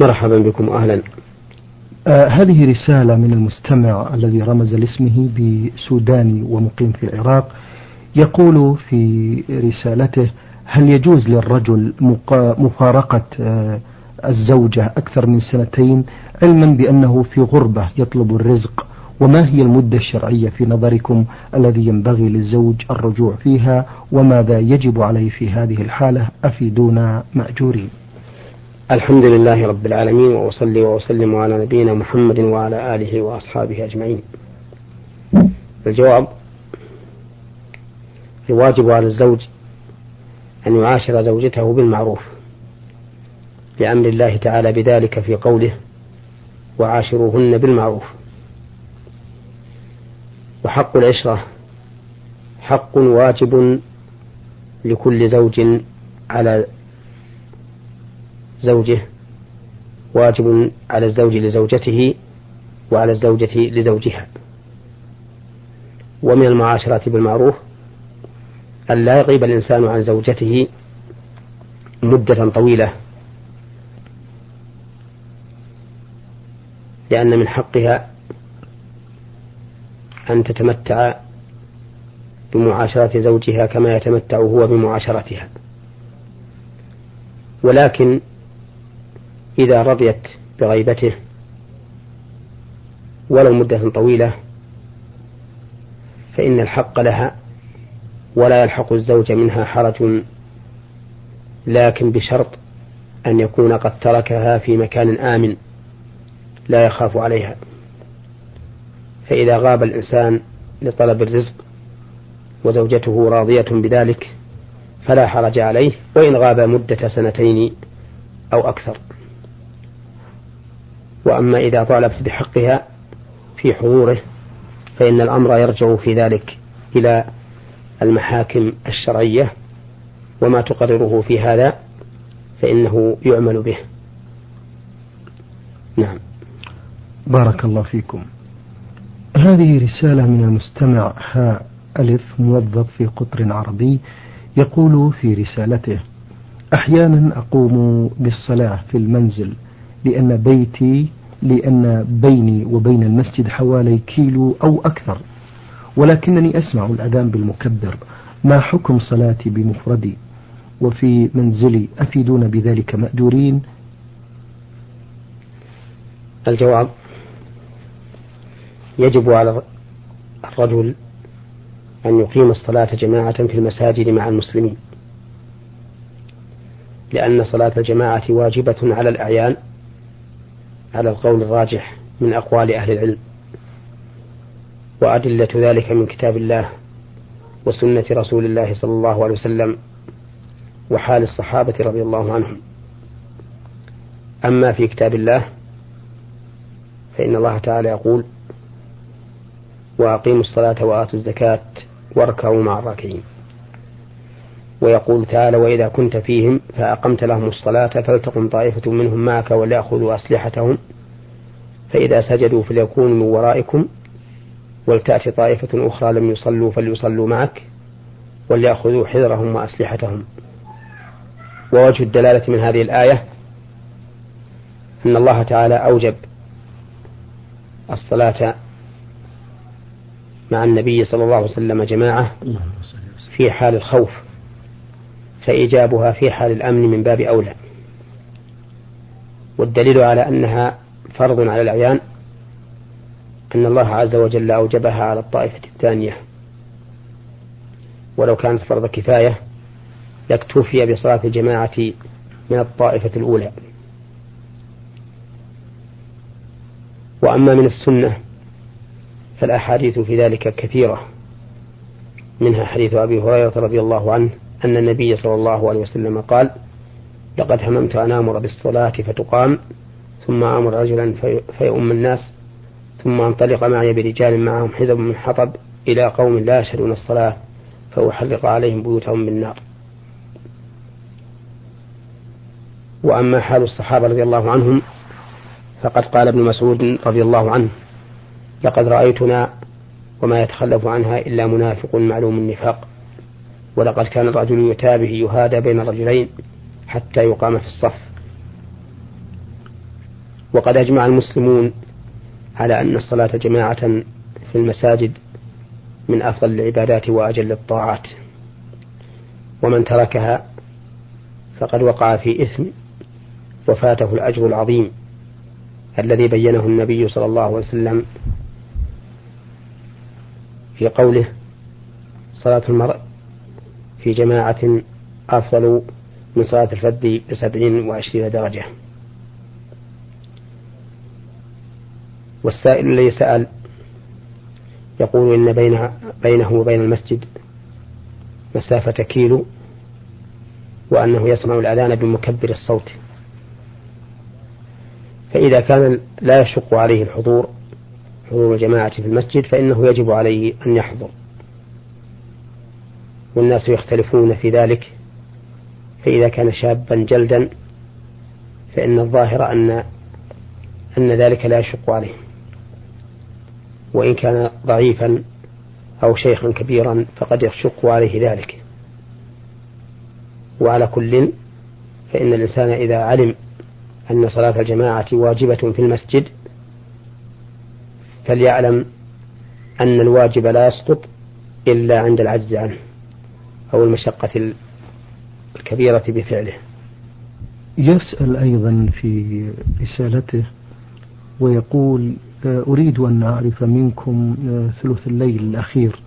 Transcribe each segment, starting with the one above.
مرحبا بكم أهلا. آه هذه رسالة من المستمع الذي رمز لاسمه بسوداني ومقيم في العراق. يقول في رسالته هل يجوز للرجل مفارقة آه الزوجة أكثر من سنتين علما بأنه في غربة يطلب الرزق؟ وما هي المدة الشرعية في نظركم الذي ينبغي للزوج الرجوع فيها؟ وماذا يجب عليه في هذه الحالة؟ أفيدونا مأجورين. الحمد لله رب العالمين وأصلي وأسلم على نبينا محمد وعلى آله وأصحابه أجمعين. الجواب الواجب على الزوج أن يعاشر زوجته بالمعروف لأمر الله تعالى بذلك في قوله وعاشروهن بالمعروف وحق العشرة حق واجب لكل زوج على زوجه واجب على الزوج لزوجته وعلى الزوجة لزوجها. ومن المعاشرات بالمعروف أن لا يغيب الإنسان عن زوجته مدة طويلة لأن من حقها أن تتمتع بمعاشرة زوجها كما يتمتع هو بمعاشرتها. ولكن إذا رضيت بغيبته. ولو مدة طويلة فإن الحق لها ولا يلحق الزوج منها حرج لكن بشرط أن يكون قد تركها في مكان آمن لا يخاف عليها. فإذا غاب الإنسان لطلب الرزق وزوجته راضية بذلك فلا حرج عليه وإن غاب مدة سنتين أو أكثر. وأما إذا طالبت بحقها في حضوره فإن الأمر يرجع في ذلك إلى المحاكم الشرعية وما تقرره في هذا فإنه يعمل به. نعم. بارك الله فيكم. هذه رسالة من المستمع هاء ألف موظف في قطر عربي يقول في رسالته أحيانا أقوم بالصلاة في المنزل لأن بيتي لأن بيني وبين المسجد حوالي كيلو أو أكثر. ولكنني أسمع الأذان بالمكبر. ما حكم صلاتي بمفردي؟ وفي منزلي أفيدون بذلك مأجورين الجواب يجب على الرجل أن يقيم الصلاة جماعة في المساجد مع المسلمين لأن صلاة الجماعة واجبة على الأعيان. على القول الراجح من أقوال أهل العلم. وأدلة ذلك من كتاب الله وسنة رسول الله صلى الله عليه وسلم وحال الصحابة رضي الله عنهم. أما في كتاب الله فإن الله تعالى يقول وأقيموا الصلاة وآتوا الزكاة واركعوا مع الراكعين. ويقول تعالى وإذا كنت فيهم فأقمت لهم الصلاة فلتقم طائفة منهم معك وليأخذوا أسلحتهم فإذا سجدوا فليكونوا من ورائكم ولتأتي طائفة أخرى لم يصلوا فليصلوا معك وليأخذوا حذرهم وأسلحتهم. ووجه الدلالة من هذه الآية أن الله تعالى أوجب الصلاة مع النبي صلى الله عليه وسلم جماعة في حال الخوف فإيجابها في حال الأمن من باب أولى. والدليل على أنها فرض على الأعيان أن الله عز وجل أوجبها على الطائفة الثانية. ولو كانت فرض كفاية لاكتفي بصلاة الجماعة من الطائفة الأولى. وأما من السنة فالأحاديث في ذلك كثيرة منها حديث أبي هريرة رضي الله عنه أن النبي صلى الله عليه وسلم قال لقد هممت أن آمر بالصلاة فتقام ثم آمر رجلا فيؤم الناس ثم انطلق معي برجال معهم حزب من حطب إلى قوم لا يشهدون الصلاة فأحرق عليهم بيوتهم بالنار. وأما حال الصحابة رضي الله عنهم فقد قال ابن مسعود رضي الله عنه لقد رأيتنا وما يتخلف عنها إلا منافق معلوم النفاق ولقد كان الرجل يتابه يهادى بين الرجلين حتى يقام في الصف وقد أجمع المسلمون على أن الصلاة جماعة في المساجد من أفضل العبادات وأجل الطاعات. ومن تركها فقد وقع في إثم وفاته الأجر العظيم الذي بينه النبي صلى الله عليه وسلم في قوله صلاة المرء في جماعة أفضل من صلاة الفرد بسبعين وعشرين درجة. والسائل الذي سأل يقول إن بين بينه وبين المسجد مسافة كيلو وأنه يسمع الأذان بمكبر الصوت. فإذا كان لا يشق عليه الحضور حضور الجماعة في المسجد فإنه يجب عليه أن يحضر. والناس يختلفون في ذلك فإذا كان شابا جلدا فإن الظاهر أن أن ذلك لا يشق عليه. وإن كان ضعيفا أو شيخا كبيرا فقد يشق عليه ذلك. وعلى كل فإن الإنسان إذا علم أن صلاة الجماعة واجبة في المسجد فليعلم أن الواجب لا يسقط إلا عند العجز عنه أو المشقة الكبيرة بفعله. يسأل أيضا في رسالته ويقول أريد أن أعرف منكم آه، ثلث الليل الأخير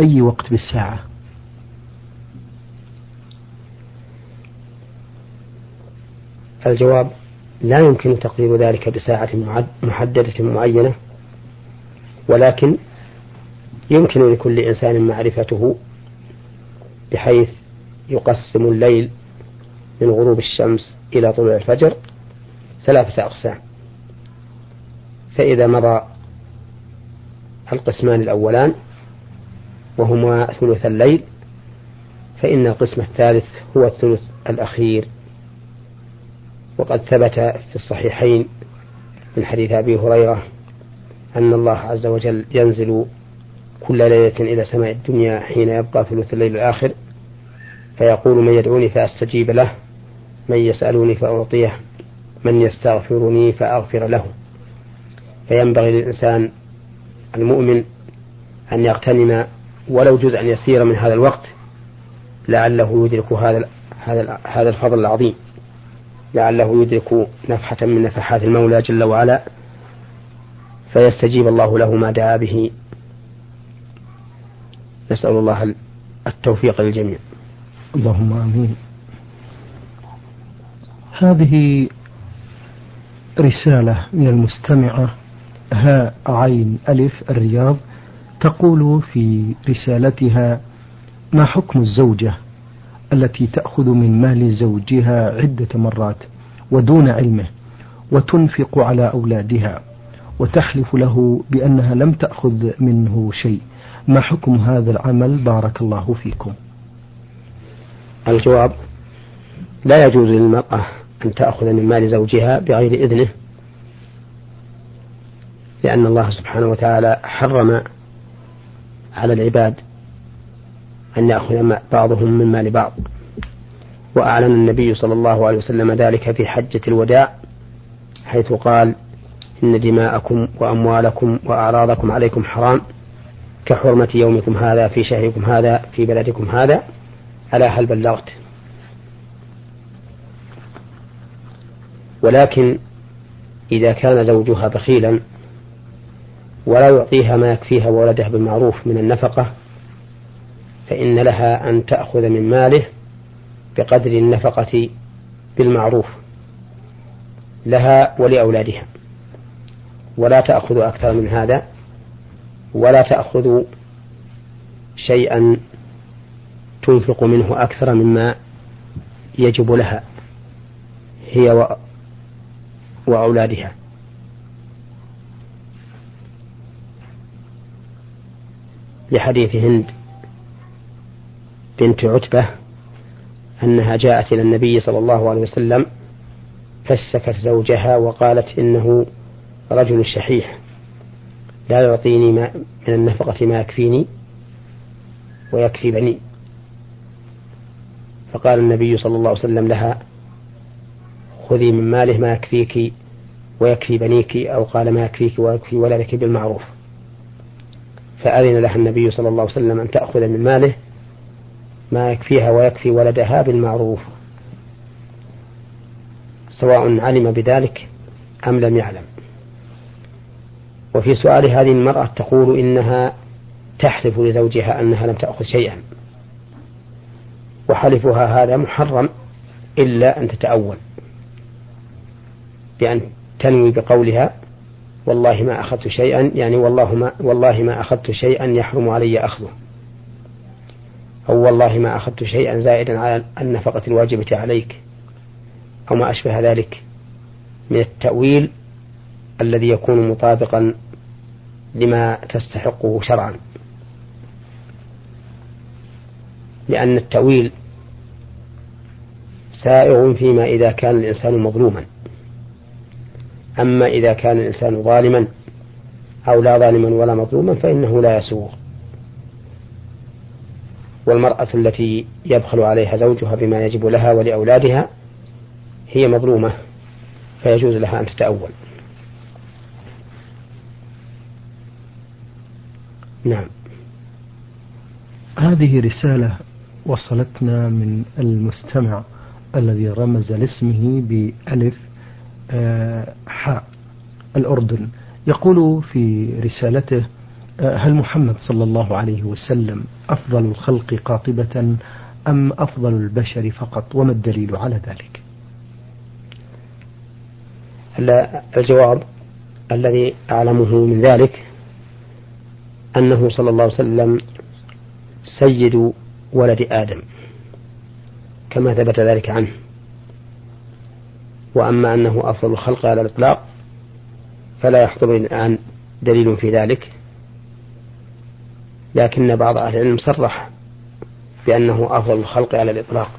أي وقت بالساعة؟ الجواب لا يمكن تقدير ذلك بساعة محددة معينة ولكن يمكن لكل إنسان معرفته بحيث يقسم الليل من غروب الشمس إلى طلوع الفجر ثلاثة أقسام. فإذا مضى القسمان الأولان وهما ثلث الليل فإن القسم الثالث هو الثلث الأخير. وقد ثبت في الصحيحين من حديث أبي هريرة أن الله عز وجل ينزل كل ليلة إلى سماء الدنيا حين يبقى ثلث الليل الآخر فيقول من يدعوني فأستجيب له من يسألني فأعطيه من يستغفرني فأغفر له. فينبغي للإنسان المؤمن أن يغتنم ولو جزءا يسيرا من هذا الوقت لعله يدرك هذا هذا هذا الفضل العظيم. لعله يدرك نفحة من نفحات المولى جل وعلا. فيستجيب الله له ما دعا به. نسأل الله التوفيق للجميع. اللهم آمين. هذه رسالة من المستمعة هاء عين ألف الرياض تقول في رسالتها ما حكم الزوجة التي تأخذ من مال زوجها عدة مرات ودون علمه وتنفق على أولادها وتحلف له بأنها لم تأخذ منه شيء؟ ما حكم هذا العمل؟ بارك الله فيكم. الجواب لا يجوز للمرأة أن تأخذ من مال زوجها بغير إذنه لأن الله سبحانه وتعالى حرم على العباد أن يأخذ بعضهم من مال بعض. وأعلن النبي صلى الله عليه وسلم ذلك في حجة الوداع حيث قال إن دماءكم وأموالكم وأعراضكم عليكم حرام كحرمة يومكم هذا في شهركم هذا في بلدكم هذا ألا هل بلغت؟ ولكن إذا كان زوجها بخيلا ولا يعطيها ما يكفيها وولدها بالمعروف من النفقة فإن لها أن تأخذ من ماله بقدر النفقة بالمعروف لها ولأولادها. ولا تأخذ أكثر من هذا ولا تأخذ شيئا تنفق منه أكثر مما يجب لها هي وأولادها. لحديث هند بنت عتبة أنها جاءت إلى النبي صلى الله عليه وسلم فسكت زوجها وقالت إنه رجل شحيح لا يعطيني ما من النفقة ما يكفيني ويكفي بني. فقال النبي صلى الله عليه وسلم لها خذي من ماله ما يكفيك ويكفي بنيك أو قال ما يكفيك ويكفي ولدك بالمعروف. فأذن لها النبي صلى الله عليه وسلم أن تأخذ من ماله ما يكفيها ويكفي ولدها بالمعروف. سواء علم بذلك أم لم يعلم. وفي سؤال هذه المرأة تقول إنها تحلف لزوجها أنها لم تأخذ شيئا. وحلفها هذا محرم إلا أن تتأول. بأن تنوي بقولها والله ما أخذت شيئا يعني والله ما والله ما أخذت شيئا يحرم علي أخذه. أو والله ما أخذت شيئا زائدا على النفقة الواجبة عليك. أو ما أشبه ذلك من التأويل الذي يكون مطابقا لما تستحقه شرعا. لأن التأويل سائغ فيما إذا كان الإنسان مظلوما. أما إذا كان الإنسان ظالما أو لا ظالما ولا مظلوما فإنه لا يسوغ. والمرأة التي يبخل عليها زوجها بما يجب لها ولأولادها هي مظلومة فيجوز لها أن تتأول. نعم. هذه رسالة وصلتنا من المستمع الذي رمز لاسمه بألف حاء الأردن. يقول في رسالته آه، هل محمد صلى الله عليه وسلم أفضل الخلق قاطبة أم أفضل البشر فقط؟ وما الدليل على ذلك؟ الجواب الذي أعلمه من ذلك أنه صلى الله عليه وسلم سيد ولد آدم كما ثبت ذلك عنه. وأما أنه أفضل الخلق على الإطلاق فلا يحضرني الآن دليل في ذلك. لكن بعض أهل العلم صرح بأنه أفضل الخلق على الإطلاق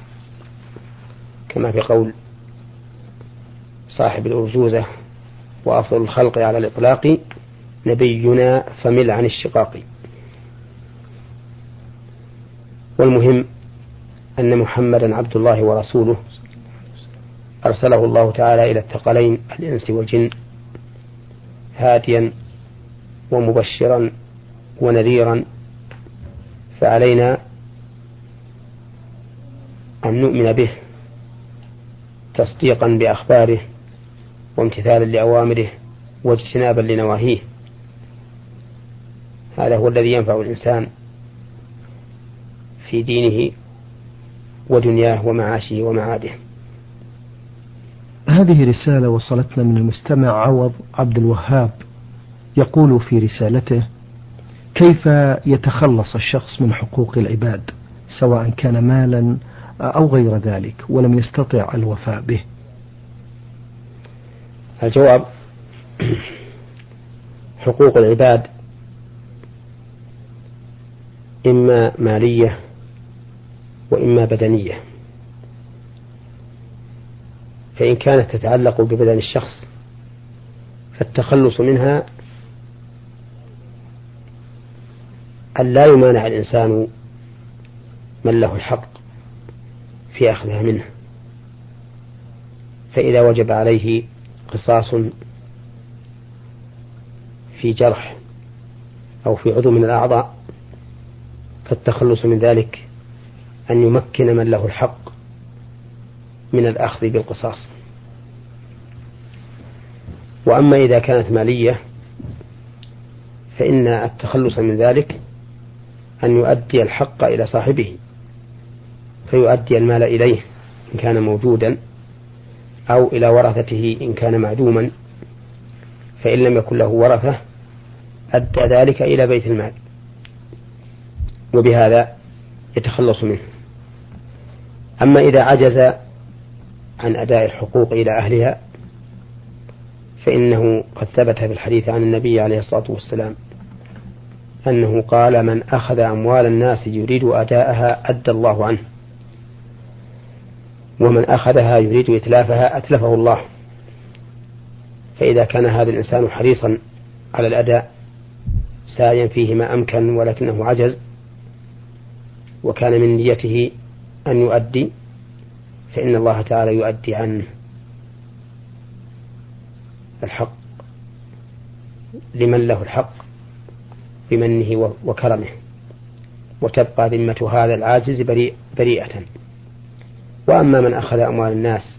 كما في قول صاحب الأرجوزة وأفضل الخلق على الإطلاق نبينا فمل عن الشقاق. والمهم أن محمدا عبد الله ورسوله أرسله الله تعالى إلى الثقلين الإنس والجن هاديا ومبشرا ونذيرا. فعلينا أن نؤمن به تصديقا بأخباره وامتثالا لأوامره واجتنابا لنواهيه. هذا هو الذي ينفع الإنسان في دينه ودنياه ومعاشه ومعاده. هذه رسالة وصلتنا من المستمع عوض عبد الوهاب. يقول في رسالته كيف يتخلص الشخص من حقوق العباد سواء كان مالا أو غير ذلك ولم يستطع الوفاء به؟ الجواب حقوق العباد إما مالية وإما بدنية. فإن كانت تتعلق ببدن الشخص فالتخلص منها أن لا يمانع الإنسان من له الحق في أخذها منه. فإذا وجب عليه قصاص في جرح أو في عضو من الأعضاء فالتخلص من ذلك أن يمكن من له الحق. من الأخذ بالقصاص. وأما إذا كانت مالية فإن التخلص من ذلك أن يؤدي الحق إلى صاحبه فيؤدي المال إليه إن كان موجودا أو إلى ورثته إن كان معدوما فإن لم يكن له ورثة أدى ذلك إلى بيت المال. وبهذا يتخلص منه. أما إذا عجز عن أداء الحقوق إلى أهلها فإنه قد ثبت في الحديث عن النبي عليه الصلاة والسلام أنه قال من أخذ أموال الناس يريد أداءها أدى الله عنه ومن أخذها يريد إتلافها أتلفه الله. فإذا كان هذا الإنسان حريصا على الأداء سايا فيه ما أمكن ولكنه عجز وكان من نيته أن يؤدي فإن الله تعالى يؤدي عنه الحق لمن له الحق بمنه وكرمه وتبقى ذمة هذا العاجز بريء بريئة. وأما من أخذ أموال الناس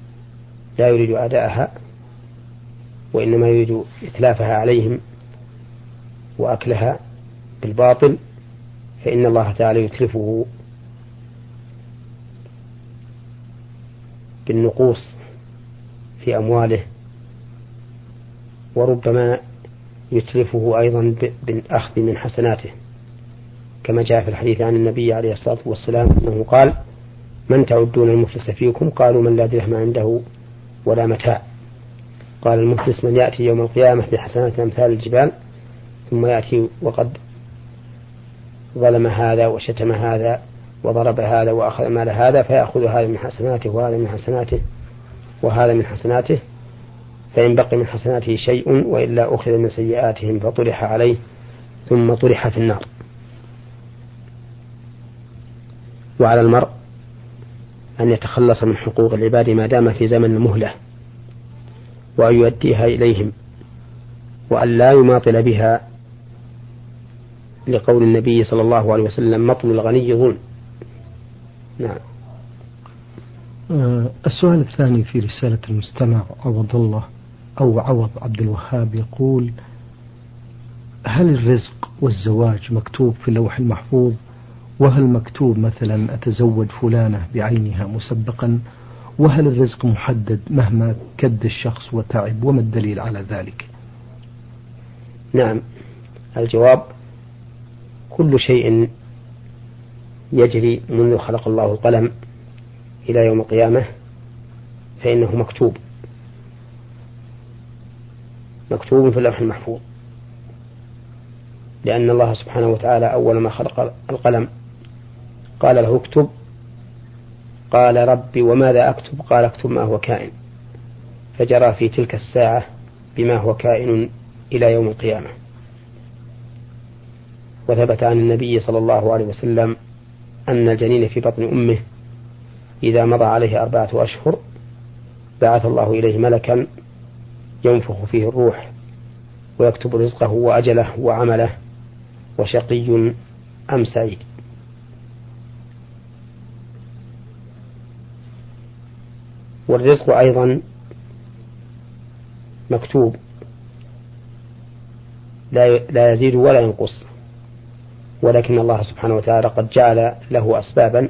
لا يريد أداءها وإنما يريد إتلافها عليهم وأكلها بالباطل فإن الله تعالى يتلفه بالنقوص في أمواله وربما يتلفه أيضا بالأخذ من حسناته. كما جاء في الحديث عن النبي عليه الصلاة والسلام أنه قال من تعدون المفلس فيكم؟ قالوا من لا درهم عنده ولا متاع. قال المفلس من يأتي يوم القيامة بحسنات أمثال الجبال ثم يأتي وقد ظلم هذا وشتم هذا وضرب هذا وأخذ مال هذا فيأخذ هذا من حسناته وهذا من حسناته وهذا من حسناته فإن بقي من حسناته شيء وإلا أخذ من سيئاتهم فطرح عليه ثم طرح في النار. وعلى المرء أن يتخلص من حقوق العباد ما دام في زمن المهلة وأن يؤديها إليهم وأن لا يماطل بها لقول النبي صلى الله عليه وسلم مطل الغني ظلم نعم. آه، السؤال الثاني في رسالة المستمع عوض الله أو عوض عبد الوهاب يقول هل الرزق والزواج مكتوب في اللوح المحفوظ؟ وهل مكتوب مثلا أتزوج فلانة بعينها مسبقا؟ وهل الرزق محدد مهما كد الشخص وتعب وما الدليل على ذلك؟ نعم. الجواب كل شيء يجري منذ خلق الله القلم إلى يوم القيامة فإنه مكتوب. مكتوب في اللوح المحفوظ. لأن الله سبحانه وتعالى أول ما خلق القلم. قال له اكتب. قال ربي وماذا أكتب؟ قال اكتب ما هو كائن. فجرى في تلك الساعة بما هو كائن إلى يوم القيامة. وثبت عن النبي صلى الله عليه وسلم أن الجنين في بطن أمه إذا مضى عليه أربعة أشهر بعث الله إليه ملكا ينفخ فيه الروح ويكتب رزقه وأجله وعمله وشقي أم سعيد. والرزق أيضا مكتوب. لا يزيد ولا ينقص. ولكن الله سبحانه وتعالى قد جعل له أسبابا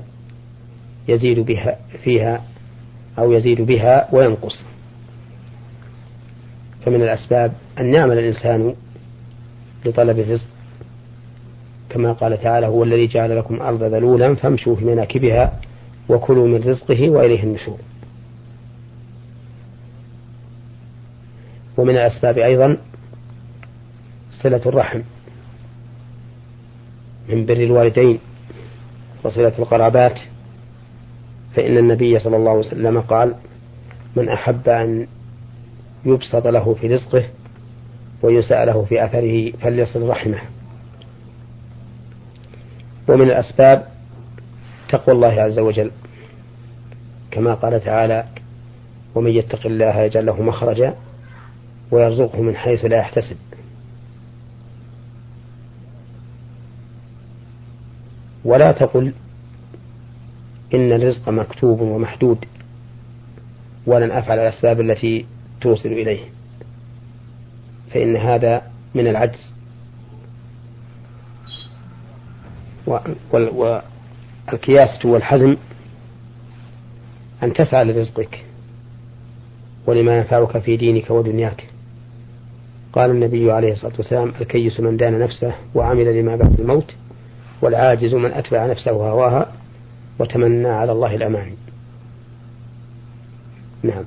يزيد بها فيها أو يزيد بها وينقص. فمن الأسباب أن يعمل الإنسان لطلب الرزق كما قال تعالى هو الذي جعل لكم الأرض ذلولا فامشوا في مناكبها وكلوا من رزقه وإليه النشور. ومن الأسباب أيضا صلة الرحم. من بر الوالدين وصلة القرابات فإن النبي صلى الله عليه وسلم قال من أحب أن يبسط له في رزقه ويسأ له في أثره فليصل رحمه. ومن الأسباب تقوى الله عز وجل كما قال تعالى ومن يتق الله يجعل له مخرجا ويرزقه من حيث لا يحتسب. ولا تقل إن الرزق مكتوب ومحدود ولن أفعل الأسباب التي توصل إليه فإن هذا من العجز. والكياسة والحزم أن تسعى لرزقك ولما ينفعك في دينك ودنياك. قال النبي عليه الصلاة والسلام الكيس من دان نفسه وعمل لما بعد الموت والعاجز من أتبع نفسه هواها وتمنى على الله الأمان. نعم.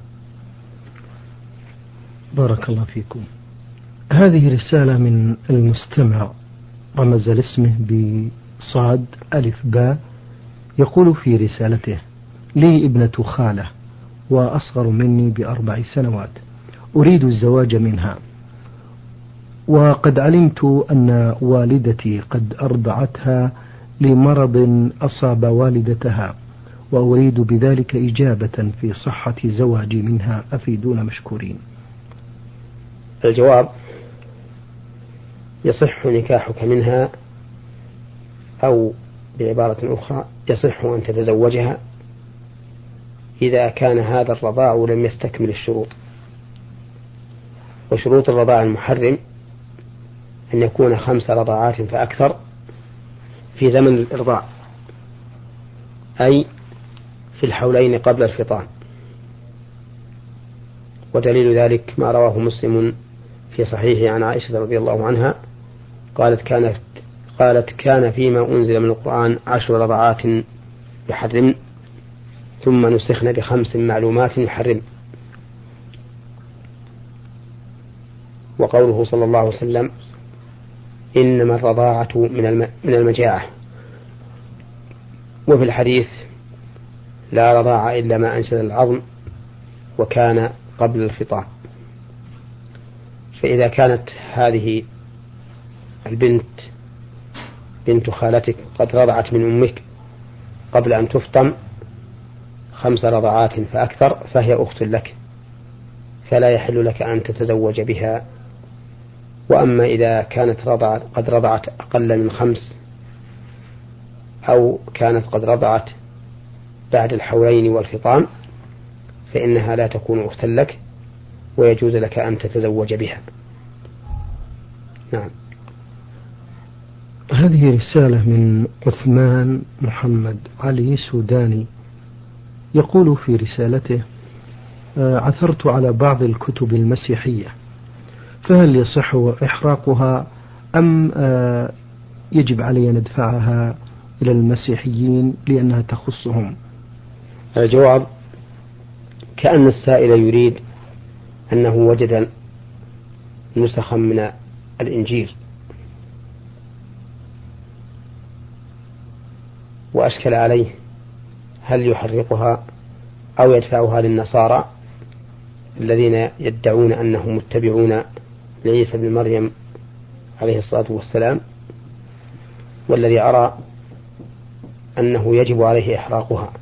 بارك الله فيكم. هذه رسالة من المستمع رمز لاسمه بصاد ألف باء يقول في رسالته لي ابنة خالة وأصغر مني بأربع سنوات. أريد الزواج منها. وقد علمت أن والدتي قد أرضعتها لمرض أصاب والدتها وأريد بذلك إجابة في صحة زواجي منها أفيدون مشكورين. الجواب يصح نكاحك منها أو بعبارة أخرى يصح أن تتزوجها إذا كان هذا الرضاع لم يستكمل الشروط. وشروط الرضاع المحرم أن يكون خمس رضاعات فأكثر في زمن الإرضاع. أي في الحولين قبل الفطام. ودليل ذلك ما رواه مسلم في صحيحه عن عائشة رضي الله عنها قالت كانت قالت كان فيما أنزل من القرآن عشر رضعات يحرم ثم نسخن بخمس معلومات يحرم. وقوله صلى الله عليه وسلم إنما الرضاعة من من المجاعة. وفي الحديث لا رضاع إلا ما أنشد العظم وكان قبل الفطام فإذا كانت هذه البنت بنت خالتك قد رضعت من أمك قبل أن تفطم خمس رضعات فأكثر فهي أخت لك فلا يحل لك أن تتزوج بها وأما إذا كانت رضعت قد رضعت أقل من خمس أو كانت قد رضعت بعد الحولين والفطام فإنها لا تكون أختا لك ويجوز لك أن تتزوج بها. نعم. هذه رسالة من عثمان محمد علي سوداني. يقول في رسالته آه، عثرت على بعض الكتب المسيحية. فهل يصح إحراقها أم آه، يجب علي أن أدفعها إلى المسيحيين لأنها تخصهم؟ الجواب كأن السائل يريد أنه وجد نسخا من الإنجيل. وأشكل عليه هل يحرقها أو يدفعها للنصارى الذين يدعون أنهم متبعون لعيسى بن مريم عليه الصلاة والسلام والذي أرى أنه يجب عليه إحراقها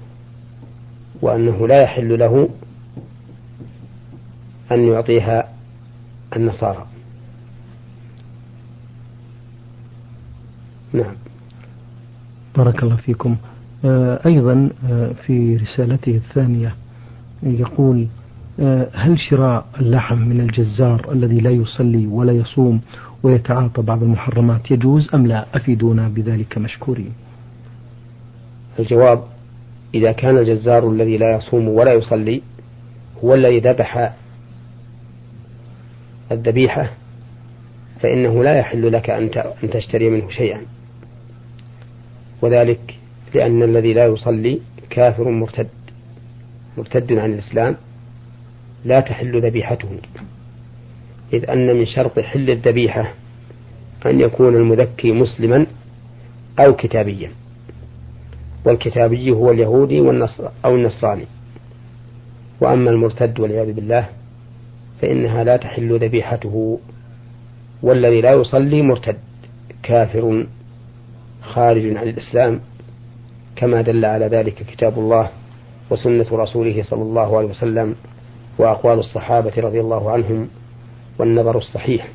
وأنه لا يحل له أن يعطيها النصارى. نعم. بارك الله فيكم. آه، أيضا آه، في رسالته الثانية يقول هل شراء اللحم من الجزار الذي لا يصلي ولا يصوم ويتعاطى بعض المحرمات يجوز أم لا؟ أفيدونا بذلك مشكورين. الجواب إذا كان الجزار الذي لا يصوم ولا يصلي هو الذي ذبح الذبيحة فإنه لا يحل لك أن تشتري منه شيئا. وذلك لأن الذي لا يصلي كافر مرتد مرتد عن الإسلام. لا تحل ذبيحته. إذ أن من شرط حل الذبيحة أن يكون المذكي مسلما أو كتابيا. والكتابي هو اليهودي والنصر أو النصراني. وأما المرتد والعياذ بالله فإنها لا تحل ذبيحته. والذي لا يصلي مرتد كافر خارج عن الإسلام كما دل على ذلك كتاب الله وسنة رسوله صلى الله عليه وسلم. وأقوال الصحابة رضي الله عنهم والنظر الصحيح.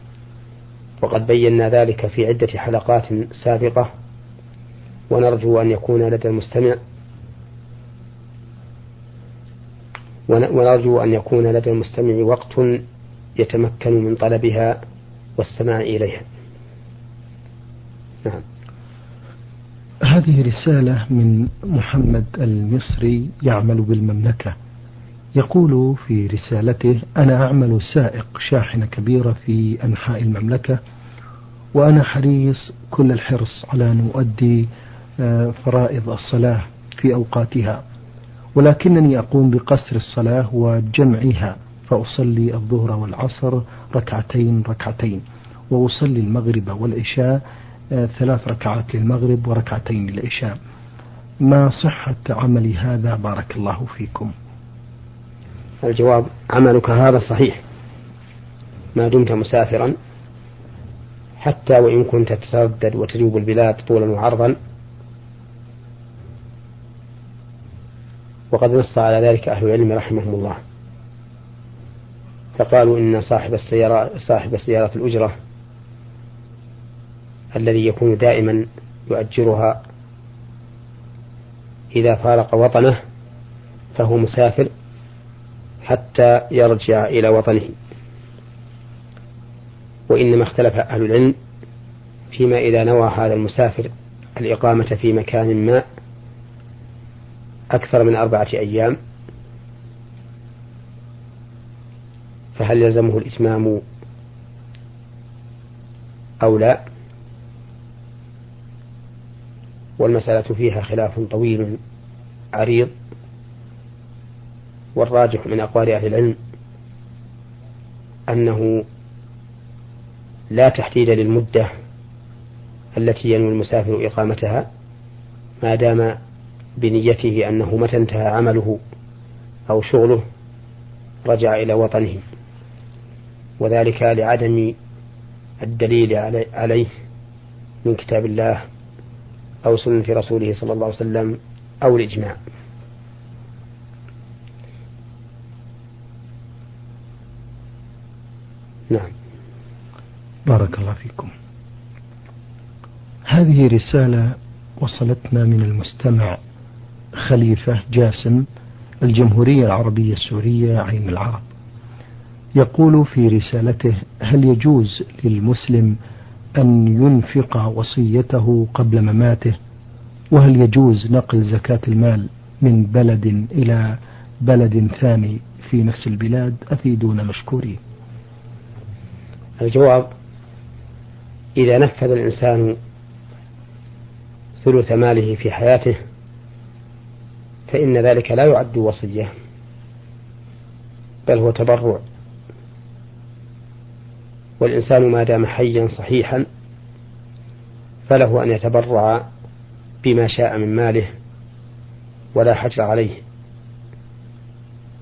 وقد بينا ذلك في عدة حلقات سابقة ونرجو أن يكون لدى المستمع ونرجو أن يكون لدى المستمع وقت يتمكن من طلبها والسماع إليها. نعم. هذه رسالة من محمد المصري يعمل بالمملكة. يقول في رسالته أنا أعمل سائق شاحنة كبيرة في أنحاء المملكة وأنا حريص كل الحرص على أن أؤدي آه، فرائض الصلاة في أوقاتها ولكنني أقوم بقصر الصلاة وجمعها فأصلي الظهر والعصر ركعتين ركعتين وأصلي المغرب والعشاء آه، ثلاث ركعات للمغرب وركعتين للعشاء. ما صحة عملي هذا؟ بارك الله فيكم. الجواب عملك هذا صحيح. ما دمت مسافرا حتى وإن كنت تتردد وتجوب البلاد طولا وعرضا. وقد نص على ذلك أهل العلم رحمهم الله. فقالوا إن صاحب السيارة صاحب السيارة الأجرة الذي يكون دائما يؤجرها إذا فارق وطنه فهو مسافر. حتى يرجع إلى وطنه. وإنما اختلف أهل العلم فيما إذا نوى هذا المسافر الإقامة في مكان ما أكثر من أربعة أيام فهل يلزمه الإتمام أو لا؟ والمسألة فيها خلاف طويل عريض. والراجح من أقوال أهل العلم أنه لا تحديد للمدة التي ينوي المسافر إقامتها ما دام بنيته أنه متى انتهى عمله أو شغله رجع إلى وطنه. وذلك لعدم الدليل عليه من كتاب الله أو سنة رسوله صلى الله عليه وسلم أو الإجماع. نعم. بارك الله فيكم. هذه رسالة وصلتنا من المستمع خليفة جاسم الجمهورية العربية السورية عين العرب. يقول في رسالته هل يجوز للمسلم أن ينفق وصيته قبل مماته؟ وهل يجوز نقل زكاة المال من بلد إلى بلد ثاني في نفس البلاد؟ أفيدون مشكورين. الجواب إذا نفذ الإنسان ثلث ماله في حياته فإن ذلك لا يعد وصية بل هو تبرع. والإنسان ما دام حيا صحيحا فله أن يتبرع بما شاء من ماله ولا حجر عليه.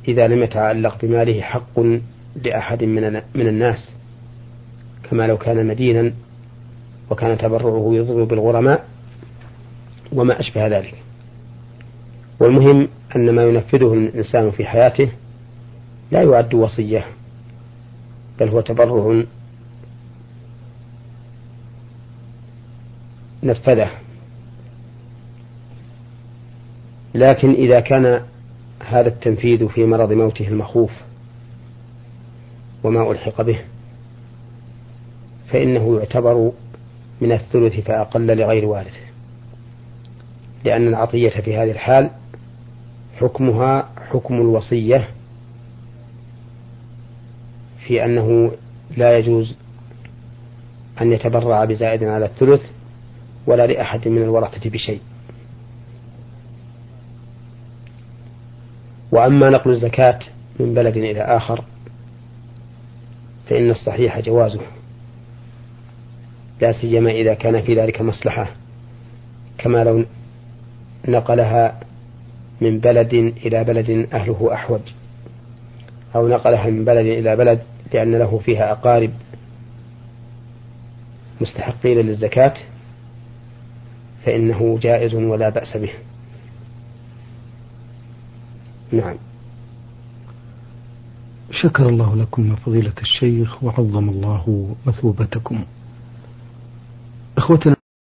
إذا لم يتعلق بماله حق لأحد من الناس كما لو كان مدينا وكان تبرعه يضر بالغرماء وما أشبه ذلك. والمهم أن ما ينفذه الإنسان في حياته لا يعد وصية بل هو تبرع نفذه. لكن إذا كان هذا التنفيذ في مرض موته المخوف وما ألحق به فإنه يعتبر من الثلث فأقل لغير وارثه لأن العطية في هذه الحال حكمها حكم الوصية في أنه لا يجوز أن يتبرع بزائد على الثلث ولا لأحد من الورثة بشيء. وأما نقل الزكاة من بلد إلى آخر فإن الصحيح جوازه. لا سيما إذا كان في ذلك مصلحة كما لو نقلها من بلد إلى بلد أهله أحوج أو نقلها من بلد إلى بلد لأن له فيها أقارب مستحقين للزكاة فإنه جائز ولا بأس به. نعم. شكر الله لكم يا فضيلة الشيخ وعظم الله مثوبتكم. ajuste